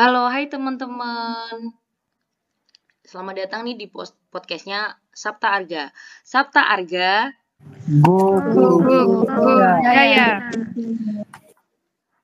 Halo, hai teman-teman. Selamat datang nih di post podcastnya Sabta Arga. Sabta Arga. Go, go, go, go. Ya, ya.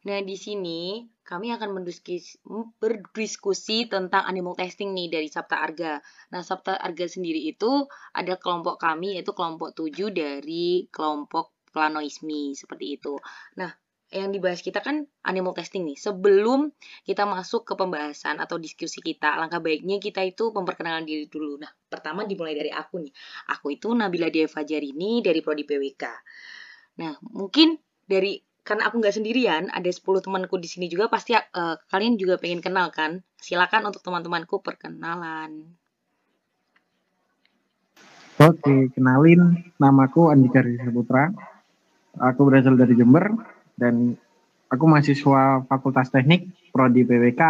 Nah, di sini kami akan mendiskusi, berdiskusi tentang animal testing nih dari Sabta Arga. Nah, Sabta Arga sendiri itu ada kelompok kami yaitu kelompok 7 dari kelompok planoismi seperti itu. Nah, yang dibahas kita kan animal testing nih. Sebelum kita masuk ke pembahasan atau diskusi kita, alangkah baiknya kita itu memperkenalkan diri dulu. Nah, pertama dimulai dari aku nih. Aku itu Nabila Deva Jarini dari Prodi PWK. Nah, mungkin dari karena aku nggak sendirian, ada 10 temanku di sini juga pasti uh, kalian juga pengen kenal kan? Silakan untuk teman-temanku perkenalan. Oke, kenalin namaku Andika Rizal Putra. Aku berasal dari Jember dan aku mahasiswa Fakultas Teknik Prodi PWK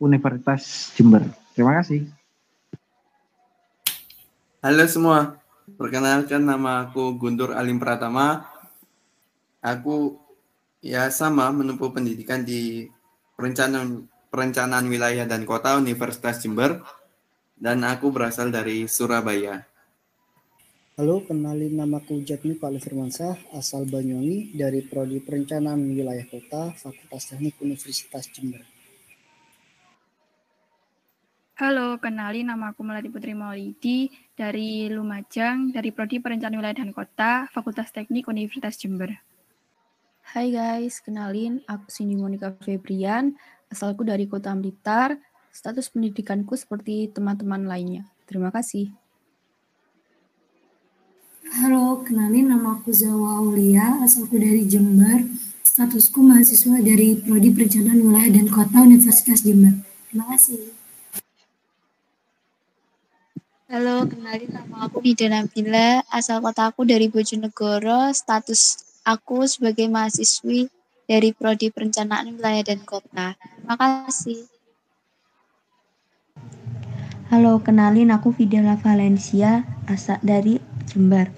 Universitas Jember. Terima kasih. Halo semua, perkenalkan nama aku Guntur Alim Pratama. Aku ya sama menempuh pendidikan di perencanaan perencanaan wilayah dan kota Universitas Jember dan aku berasal dari Surabaya. Halo, kenalin namaku Jatmi Pak Firmansyah, asal Banyuwangi dari Prodi Perencanaan Wilayah Kota, Fakultas Teknik Universitas Jember. Halo, kenalin nama aku Melati Putri Maulidi dari Lumajang, dari Prodi Perencanaan Wilayah dan Kota, Fakultas Teknik Universitas Jember. Hai guys, kenalin aku Cindy Monica Febrian, asalku dari Kota Blitar, status pendidikanku seperti teman-teman lainnya. Terima kasih. Halo, kenalin nama aku Zawa Aulia, asalku dari Jember. Statusku mahasiswa dari Prodi Perencanaan Wilayah dan Kota Universitas Jember. Terima kasih. Halo, kenalin nama aku Nida Nabila, asal kota aku dari Bojonegoro. Status aku sebagai mahasiswi dari Prodi Perencanaan Wilayah dan Kota. Terima kasih. Halo, kenalin aku Fidela Valencia, asal dari Jember.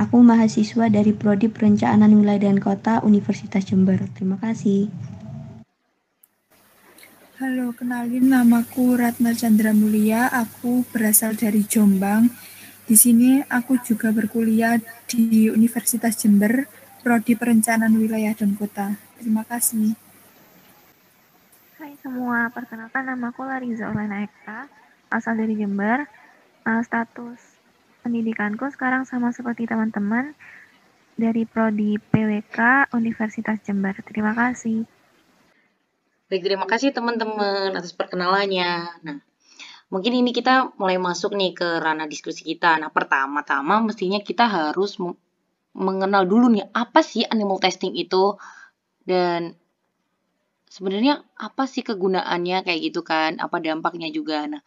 Aku mahasiswa dari Prodi Perencanaan Wilayah dan Kota Universitas Jember. Terima kasih. Halo, kenalin namaku Ratna Chandra Mulia. Aku berasal dari Jombang. Di sini aku juga berkuliah di Universitas Jember, Prodi Perencanaan Wilayah dan Kota. Terima kasih. Hai semua, perkenalkan namaku Lariza Olena Eka, asal dari Jember. Uh, status pendidikanku sekarang sama seperti teman-teman dari Prodi PWK Universitas Jember. Terima kasih. Baik, terima kasih teman-teman atas perkenalannya. Nah, mungkin ini kita mulai masuk nih ke ranah diskusi kita. Nah, pertama-tama mestinya kita harus mengenal dulu nih apa sih animal testing itu dan sebenarnya apa sih kegunaannya kayak gitu kan, apa dampaknya juga. Nah,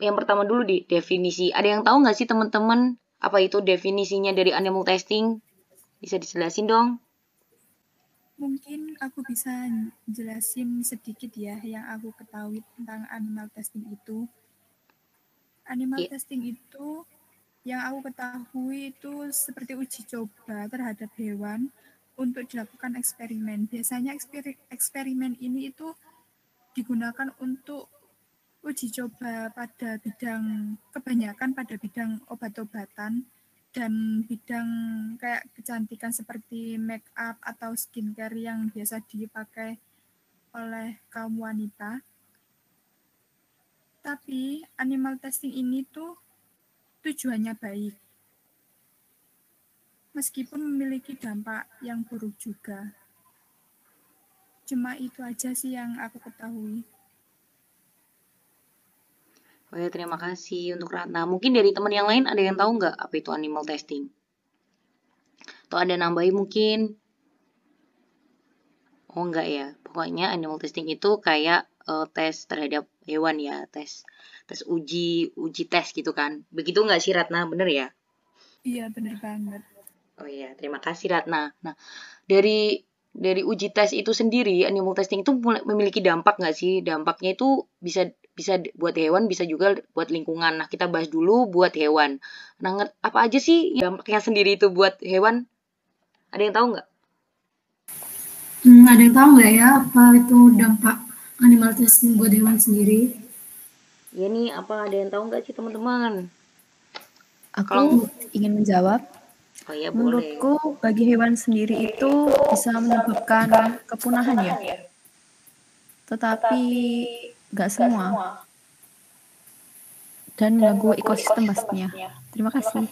yang pertama dulu di definisi. Ada yang tahu nggak sih teman-teman apa itu definisinya dari animal testing? Bisa dijelasin dong? Mungkin aku bisa jelasin sedikit ya yang aku ketahui tentang animal testing itu. Animal yeah. testing itu yang aku ketahui itu seperti uji coba terhadap hewan untuk dilakukan eksperimen. Biasanya eksperimen ini itu digunakan untuk uji coba pada bidang kebanyakan pada bidang obat-obatan dan bidang kayak kecantikan seperti make up atau skincare yang biasa dipakai oleh kaum wanita. Tapi animal testing ini tuh tujuannya baik. Meskipun memiliki dampak yang buruk juga. Cuma itu aja sih yang aku ketahui. Oh ya, terima kasih untuk Ratna. Mungkin dari teman yang lain ada yang tahu nggak apa itu animal testing? Atau ada nambahin mungkin? Oh enggak ya. Pokoknya animal testing itu kayak uh, tes terhadap hewan ya, tes tes uji uji tes gitu kan. Begitu nggak sih Ratna? Bener ya? Iya, bener banget. Oh iya, terima kasih Ratna. Nah, dari dari uji tes itu sendiri, animal testing itu memiliki dampak nggak sih? Dampaknya itu bisa bisa buat hewan bisa juga buat lingkungan nah kita bahas dulu buat hewan nah apa aja sih dampaknya sendiri itu buat hewan ada yang tahu nggak hmm, ada yang tahu nggak ya apa itu dampak animal testing buat hewan sendiri? Ya nih, apa ada yang tahu nggak sih teman-teman? Aku Kalau- ingin menjawab. Oh ya boleh. Menurutku bagi hewan sendiri itu bisa menyebabkan kepunahan ya. Tetapi nggak semua. Dan mengganggu ekosistem pastinya. Terima kasih.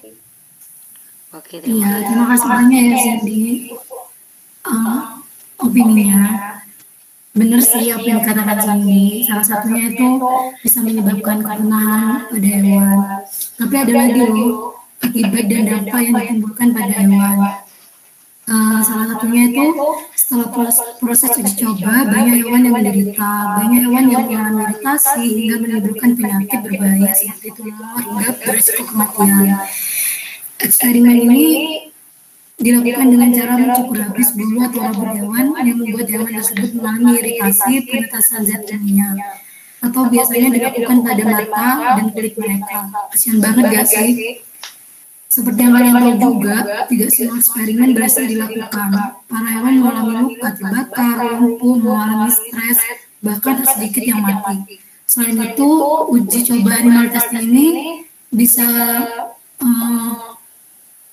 Oke, Iya, terima kasih banyak ya Cindy. Uh, opininya. Benar sih apa yang dikatakan Cindy. Salah satunya itu bisa menyebabkan kepunahan pada hewan. Tapi ada lagi loh akibat dan dampak yang ditimbulkan pada hewan. Uh, salah satunya itu setelah proses, proses uji coba banyak hewan yang menderita, banyak hewan yang mengalami iritasi hingga menimbulkan penyakit berbahaya seperti tumor hingga berisiko kematian. Eksperimen ini dilakukan dengan cara mencukur habis bulu atau rambut hewan yang membuat hewan tersebut mengalami iritasi penetasan zat kimia atau biasanya dilakukan pada mata dan kulit mereka. Kasihan banget gak sih? Seperti yang kalian tahu juga, tidak semua eksperimen berhasil dilakukan. Para hewan mengalami luka terbakar, lumpuh, mengalami stres, bahkan sedikit yang mati. Selain itu, uji coba animal testing ini bisa eh,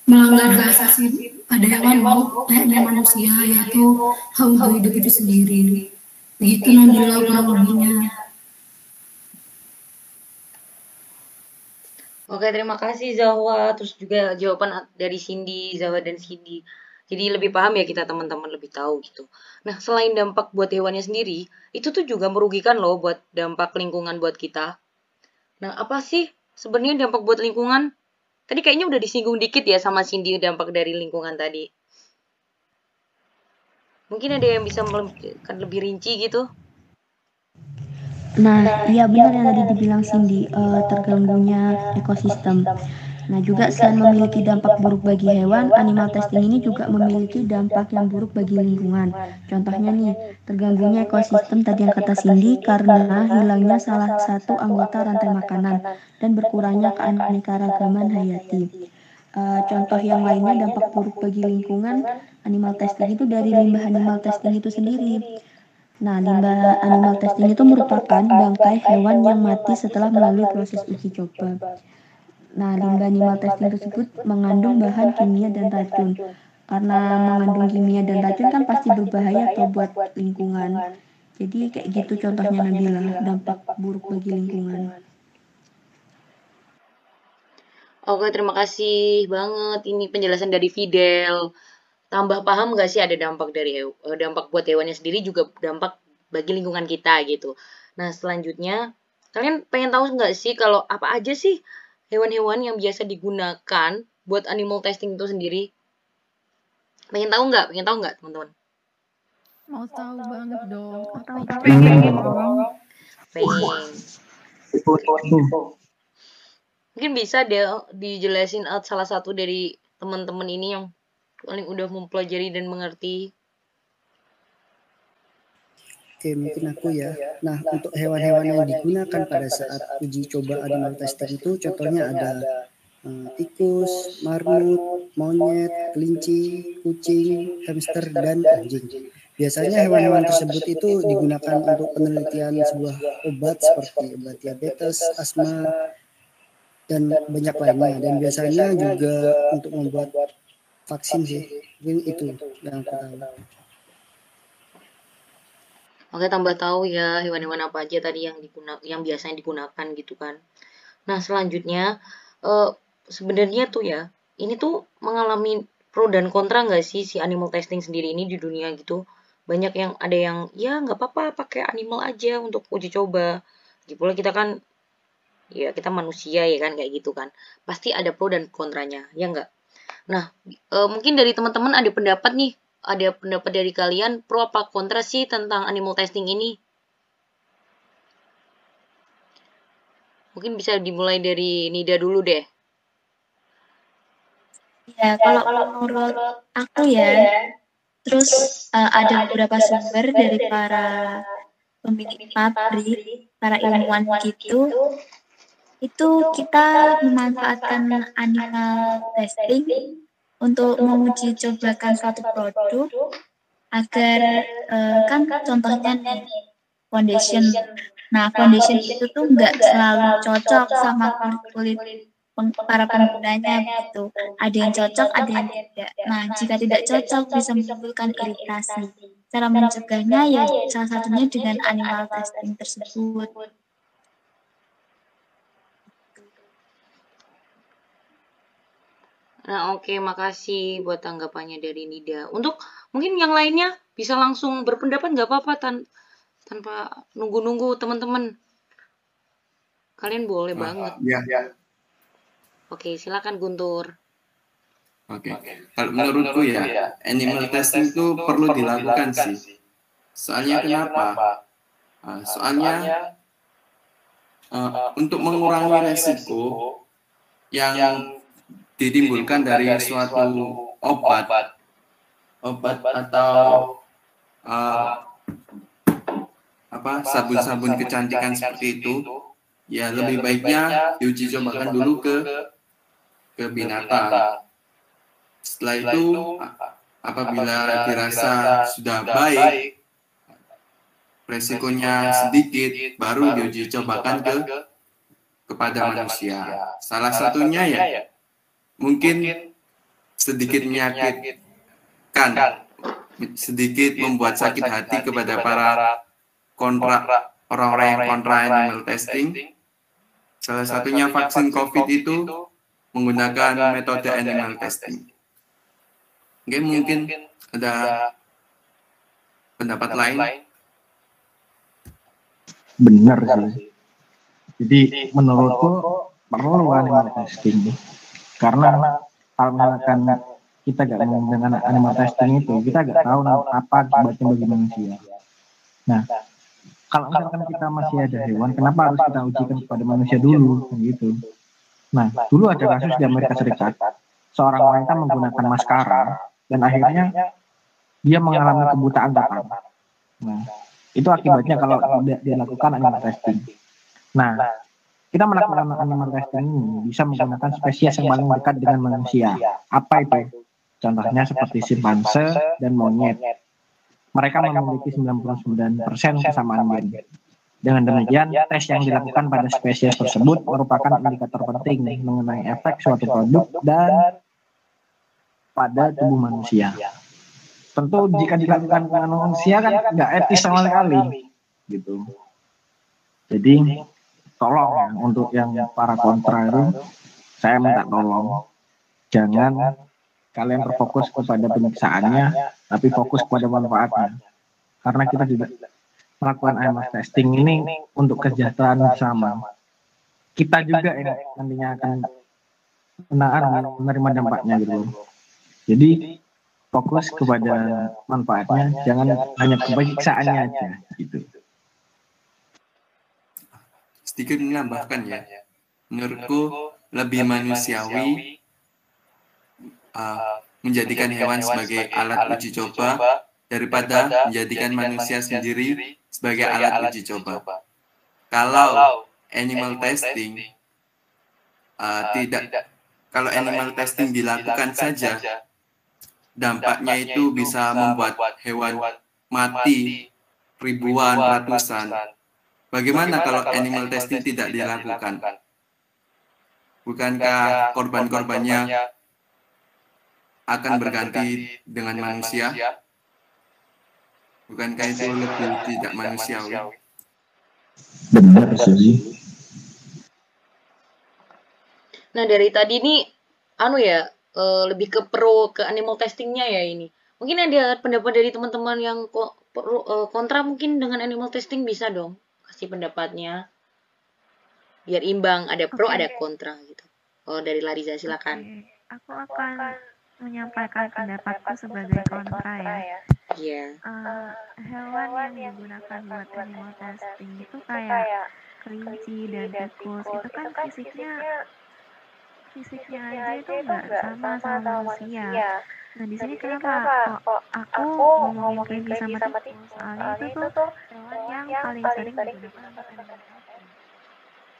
melanggar hak asasi pada hewan mau layaknya manusia yaitu hak untuk hidup itu sendiri. Begitu Nabila kurang lebihnya. Oke, terima kasih Zahwa. Terus juga jawaban dari Cindy, Zahwa dan Cindy. Jadi lebih paham ya kita teman-teman lebih tahu gitu. Nah, selain dampak buat hewannya sendiri, itu tuh juga merugikan loh buat dampak lingkungan buat kita. Nah, apa sih sebenarnya dampak buat lingkungan? Tadi kayaknya udah disinggung dikit ya sama Cindy dampak dari lingkungan tadi. Mungkin ada yang bisa melebihkan lebih rinci gitu. Nah, iya benar yang tadi dibilang Cindy, eh, terganggunya ekosistem. Nah, juga selain memiliki dampak buruk bagi hewan, animal testing ini juga memiliki dampak yang buruk bagi lingkungan. Contohnya nih, terganggunya ekosistem tadi yang kata Cindy karena hilangnya salah satu anggota rantai makanan dan berkurangnya keanekaragaman hayati. Eh, contoh yang lainnya dampak buruk bagi lingkungan animal testing itu dari limbah animal testing itu sendiri. Nah, limbah animal testing itu merupakan bangkai hewan yang mati setelah melalui proses uji coba. Nah, limbah animal testing tersebut mengandung bahan kimia dan racun. Karena mengandung kimia dan racun kan pasti berbahaya atau buat lingkungan. Jadi kayak gitu contohnya Nabila, dampak buruk bagi lingkungan. Oke, terima kasih banget ini penjelasan dari Fidel. Tambah paham nggak sih ada dampak dari eh, dampak buat hewannya sendiri juga dampak bagi lingkungan kita gitu. Nah, selanjutnya kalian pengen tahu nggak sih kalau apa aja sih hewan-hewan yang biasa digunakan buat animal testing itu sendiri? Pengen tahu nggak? Pengen tahu nggak, teman-teman? Mau tahu banget dong. Pengen. Pengen. Mungkin bisa deh dijelasin salah satu dari teman-teman ini yang paling udah mempelajari dan mengerti. Oke, mungkin aku ya. Nah, untuk hewan-hewan yang digunakan pada saat uji coba animal testing itu contohnya ada eh, tikus, marmut, monyet, kelinci, kucing, hamster, dan anjing. Biasanya hewan-hewan tersebut itu digunakan untuk penelitian sebuah obat seperti obat diabetes, asma, dan banyak lainnya. Dan biasanya juga untuk membuat vaksin sih. Mungkin itu yang aku tahu. Oke, tambah tahu ya hewan-hewan apa aja tadi yang digunakan yang biasanya digunakan gitu kan. Nah, selanjutnya eh, sebenarnya tuh ya, ini tuh mengalami pro dan kontra nggak sih si animal testing sendiri ini di dunia gitu? Banyak yang ada yang ya nggak apa-apa pakai animal aja untuk uji coba. Lagi pula kita kan ya kita manusia ya kan kayak gitu kan. Pasti ada pro dan kontranya, ya nggak? Nah, eh, mungkin dari teman-teman ada pendapat nih ada pendapat dari kalian pro apa kontra sih tentang animal testing ini? Mungkin bisa dimulai dari Nida dulu deh. Ya, kalau menurut aku ya, terus eh, ada beberapa sumber dari para pemilik pabrik, para ilmuwan gitu, itu kita memanfaatkan animal testing untuk menguji cobakan suatu produk agar eh, kan contohnya nih foundation. Nah, foundation itu tuh nggak selalu cocok sama kulit para penggunanya gitu. Ada yang cocok, ada yang tidak. Nah, jika tidak cocok bisa menimbulkan iritasi. Cara mencegahnya ya salah satunya dengan animal testing tersebut. Nah, oke, okay, makasih buat tanggapannya dari Nida. Untuk mungkin yang lainnya bisa langsung berpendapat nggak apa-apa tan tanpa nunggu-nunggu teman-teman. Kalian boleh oh, banget. Iya, iya. Oke, silakan Guntur. Oke, kalau menurutku ya, animal testing itu perlu dilakukan sih. Soalnya kenapa? Uh, soalnya uh, untuk mengurangi resiko yang ditimbulkan dari suatu obat, obat. Atau uh, apa sabun-sabun kecantikan seperti itu, ya lebih baiknya diuji cobakan dulu ke ke binatang. Setelah itu, apabila dirasa sudah baik, resikonya sedikit, baru diuji cobakan ke kepada manusia. Salah satunya ya, mungkin sedikit menyakitkan, sedikit membuat sakit hati kepada para kontra orang-orang yang kontra animal testing. Salah satunya vaksin COVID itu menggunakan metode animal testing. Oke, mungkin ada pendapat lain. Benar sih. Jadi menurutku perlu animal testing karena kalau misalkan kita gak ngomong dengan animal testing itu kita gak tahu apa akibatnya bagi manusia. Nah, kalau misalkan kita masih ada hewan, kenapa harus kita ujikan kepada manusia dulu, gitu? Nah, dulu ada kasus di Amerika Serikat, seorang wanita menggunakan maskara dan akhirnya dia mengalami kebutaan total. Nah, itu akibatnya kalau tidak dilakukan animal testing. Nah, kita melakukan animal testing ini bisa menggunakan spesies yang paling dekat dengan manusia. Apa itu? Contohnya seperti simpanse dan monyet. Mereka memiliki 99% kesamaan gen. Dengan demikian, tes yang dilakukan pada spesies tersebut merupakan indikator penting mengenai efek suatu produk dan pada tubuh manusia. Tentu jika dilakukan dengan manusia kan nggak etis sama sekali, gitu. Jadi tolong ya untuk yang para kontra itu, saya minta tolong. jangan kalian terfokus kepada penyiksaannya, tapi fokus kepada manfaatnya. Karena kita tidak melakukan IMF testing ini untuk kesejahteraan bersama. Kita juga yang nantinya akan menerima dampaknya gitu. Jadi fokus kepada manfaatnya, jangan hanya kebaiksaannya aja gitu. Sedikit menambahkan ya, menurutku lebih manusiawi uh, menjadikan hewan sebagai alat uji coba daripada menjadikan manusia sendiri sebagai alat uji coba. Kalau animal testing uh, tidak, kalau animal testing dilakukan saja, dampaknya itu bisa membuat hewan mati ribuan, ratusan. Bagaimana kalau animal testing tidak dilakukan? Bukankah korban-korbannya akan berganti dengan manusia? Bukankah itu lebih tidak manusiawi? Benar sih. Nah dari tadi nih, anu ya, uh, lebih ke pro ke animal testingnya ya ini. Mungkin ada pendapat dari teman-teman yang uh, kontra mungkin dengan animal testing bisa dong kasih pendapatnya. Biar imbang, ada pro, okay. ada kontra gitu. Oh dari Lariza silakan. Okay. Aku akan menyampaikan pendapatku sebagai kontra ya. Iya. Uh, hewan yang digunakan buat animal testing itu kayak kelinci dan tikus itu kan fisiknya fisiknya aja itu nggak sama sama manusia. Nah di sini kenapa kok aku ngomongin kelinci sama tikus? Soalnya itu tuh hewan yang paling sering digunakan untuk animal testing.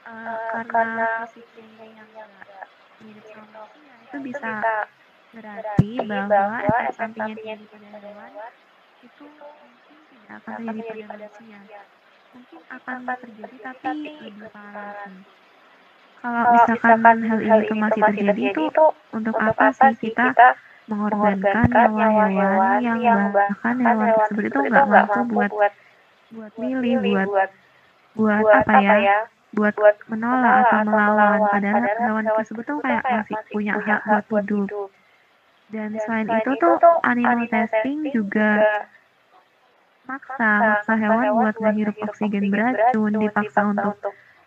Uh, karena fisiknya yang nggak mirip sama manusia itu bisa Berarti bahwa efek sampingnya tinggi pada hewan itu mungkin tidak akan terjadi pada manusia. mungkin akan terjadi tapi lebih parah sih. Kalau misalkan hal ini itu masih terjadi itu untuk apa sih kita mengorbankan nyawa hewan yang bahkan hewan tersebut itu nggak mampu buat buat milih buat buat apa ya? buat menolak atau melawan. padahal hewan tersebut tuh kayak masih punya hak buat hidup. dan selain itu tuh animal testing juga maksa maksa hewan buat menghirup oksigen beracun dipaksa untuk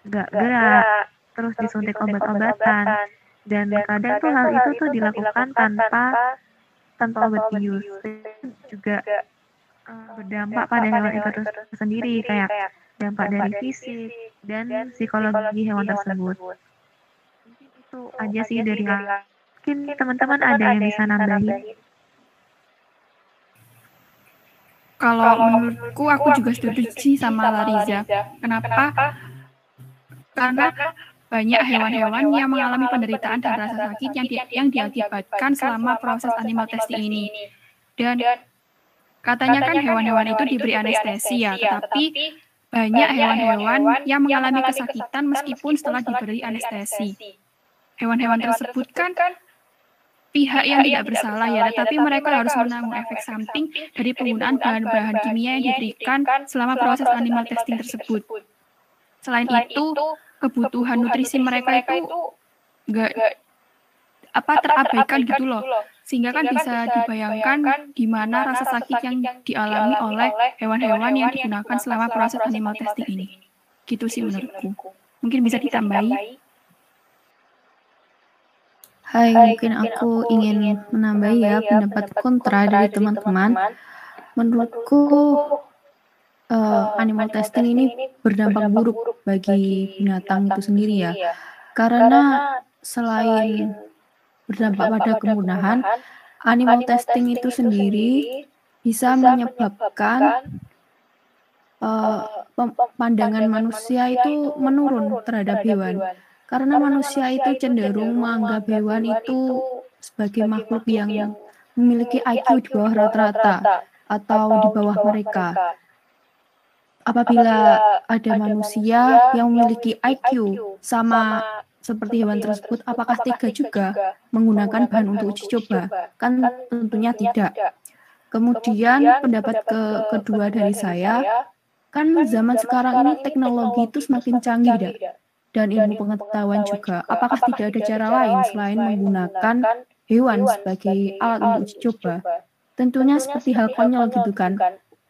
nggak gerak terus disuntik obat-obatan. dan kadang tuh hal itu tuh dilakukan tanpa tanpa obat bius. juga uh, berdampak pada hewan itu sendiri kayak dampak dari fisik dan psikologi hewan tersebut. itu aja sih dari mungkin teman-teman ada yang bisa nambahin? Kalau menurutku aku juga setuju sih sama Lariza. Kenapa? Karena banyak hewan-hewan yang mengalami penderitaan dan rasa sakit yang di, yang diakibatkan selama proses animal testing ini. Dan katanya kan hewan-hewan itu diberi anestesi ya, tetapi banyak hewan-hewan yang mengalami kesakitan meskipun setelah diberi anestesi. Hewan-hewan tersebut kan pihak yang tidak bersalah ya, tetapi mereka harus menanggung efek samping dari penggunaan bahan-bahan kimia yang diberikan selama proses animal testing tersebut. Selain itu, kebutuhan nutrisi mereka itu enggak apa terabaikan gitu loh. Sehingga kan bisa dibayangkan gimana rasa sakit yang dialami oleh hewan-hewan yang digunakan selama proses animal testing ini. Gitu sih menurutku. Mungkin bisa ditambahi. Hai, mungkin aku ingin menambahi ya pendapat kontra dari teman-teman. Menurutku uh, animal testing ini berdampak buruk bagi binatang itu sendiri ya. Karena selain berdampak pada kemudahan, animal testing itu sendiri bisa menyebabkan uh, pandangan manusia itu menurun terhadap hewan karena manusia itu cenderung menganggap hewan itu sebagai makhluk yang memiliki IQ di bawah rata-rata atau di bawah mereka. Apabila ada manusia yang memiliki IQ sama seperti hewan tersebut, apakah tega juga menggunakan bahan untuk uji coba? Kan tentunya tidak. Kemudian pendapat ke kedua dari saya, kan zaman sekarang ini teknologi itu semakin canggih, dah dan ilmu pengetahuan juga. Apakah tidak ada cara lain selain menggunakan hewan sebagai alat untuk uji coba? Tentunya seperti hal konyol gitu kan,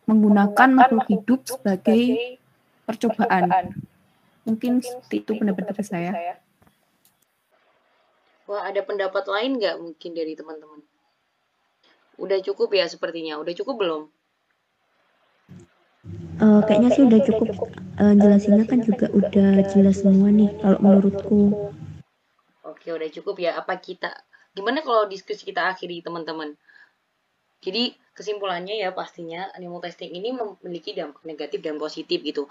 menggunakan makhluk hidup sebagai percobaan. Mungkin itu pendapat dari saya. Wah, ada pendapat lain nggak mungkin dari teman-teman? Udah cukup ya sepertinya. Udah cukup belum? Uh, kayaknya sih udah cukup uh, jelasinnya kan juga udah jelas semua nih kalau menurutku. Oke, udah cukup ya. Apa kita gimana kalau diskusi kita akhiri teman-teman? Jadi kesimpulannya ya pastinya animal testing ini memiliki dampak negatif dan positif gitu.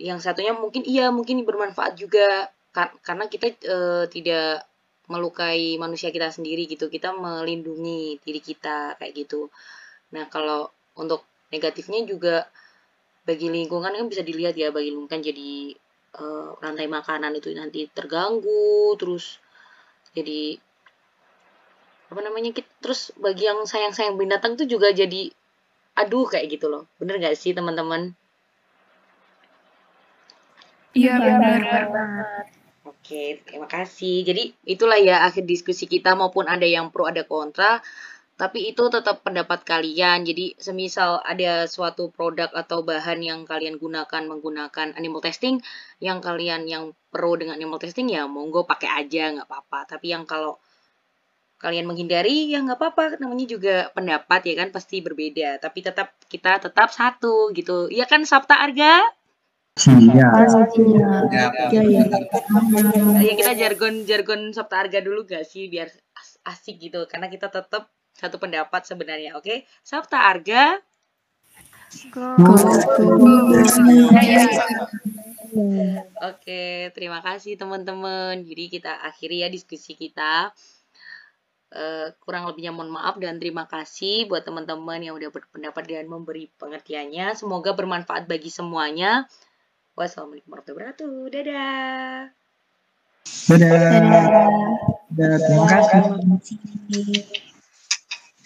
Yang satunya mungkin iya mungkin bermanfaat juga kar karena kita e, tidak melukai manusia kita sendiri gitu. Kita melindungi diri kita kayak gitu. Nah, kalau untuk negatifnya juga bagi lingkungan kan bisa dilihat ya bagi lingkungan kan jadi uh, rantai makanan itu nanti terganggu terus jadi apa namanya kita terus bagi yang sayang sayang binatang tuh juga jadi aduh kayak gitu loh bener gak sih teman-teman iya benar banget Oke, terima kasih. Jadi itulah ya akhir diskusi kita maupun ada yang pro ada kontra tapi itu tetap pendapat kalian. Jadi semisal ada suatu produk atau bahan yang kalian gunakan menggunakan animal testing, yang kalian yang pro dengan animal testing ya monggo pakai aja nggak apa-apa. Tapi yang kalau kalian menghindari ya nggak apa-apa namanya juga pendapat ya kan pasti berbeda tapi tetap kita tetap satu gitu iya kan Sabta Arga Iya. Ya, ya kita jargon jargon Sabta Arga dulu gak sih biar asik gitu karena kita tetap satu pendapat sebenarnya, oke? Okay? Sabta Arga. Oke, terima kasih teman-teman. Jadi kita akhiri ya diskusi kita. Uh, kurang lebihnya mohon maaf dan terima kasih buat teman-teman yang udah berpendapat dan memberi pengertiannya. Semoga bermanfaat bagi semuanya. Wassalamualaikum warahmatullahi wabarakatuh. Dadah. Dadah. Dadah. Dadah. Terima kasih. Terima kasih.